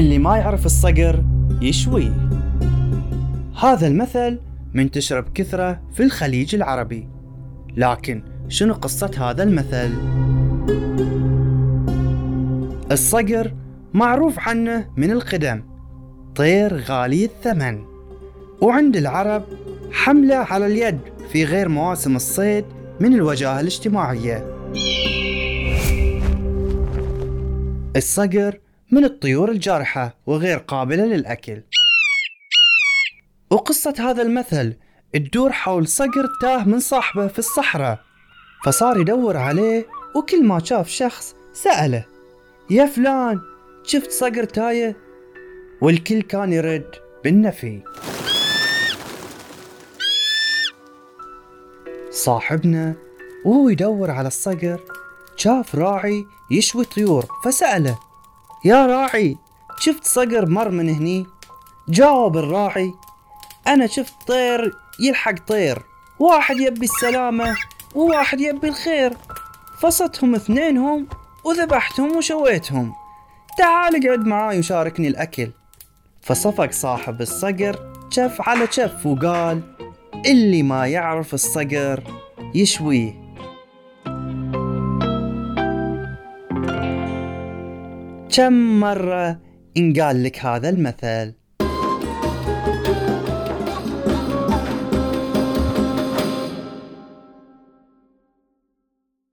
اللي ما يعرف الصقر يشويه. هذا المثل منتشر بكثرة في الخليج العربي. لكن شنو قصة هذا المثل؟ الصقر معروف عنه من القدم طير غالي الثمن. وعند العرب حملة على اليد في غير مواسم الصيد من الوجاهة الاجتماعية. الصقر من الطيور الجارحة وغير قابلة للأكل. وقصة هذا المثل تدور حول صقر تاه من صاحبه في الصحراء فصار يدور عليه وكل ما شاف شخص سأله يا فلان شفت صقر تايه؟ والكل كان يرد بالنفي. صاحبنا وهو يدور على الصقر شاف راعي يشوي طيور فسأله يا راعي شفت صقر مر من هني؟ جاوب الراعي أنا شفت طير يلحق طير. واحد يبي السلامة وواحد يبي الخير. فصتهم اثنينهم وذبحتهم وشويتهم. تعال اقعد معاي وشاركني الأكل. فصفق صاحب الصقر شف على شف وقال اللي ما يعرف الصقر يشويه. كم مرة إنقال لك هذا المثل؟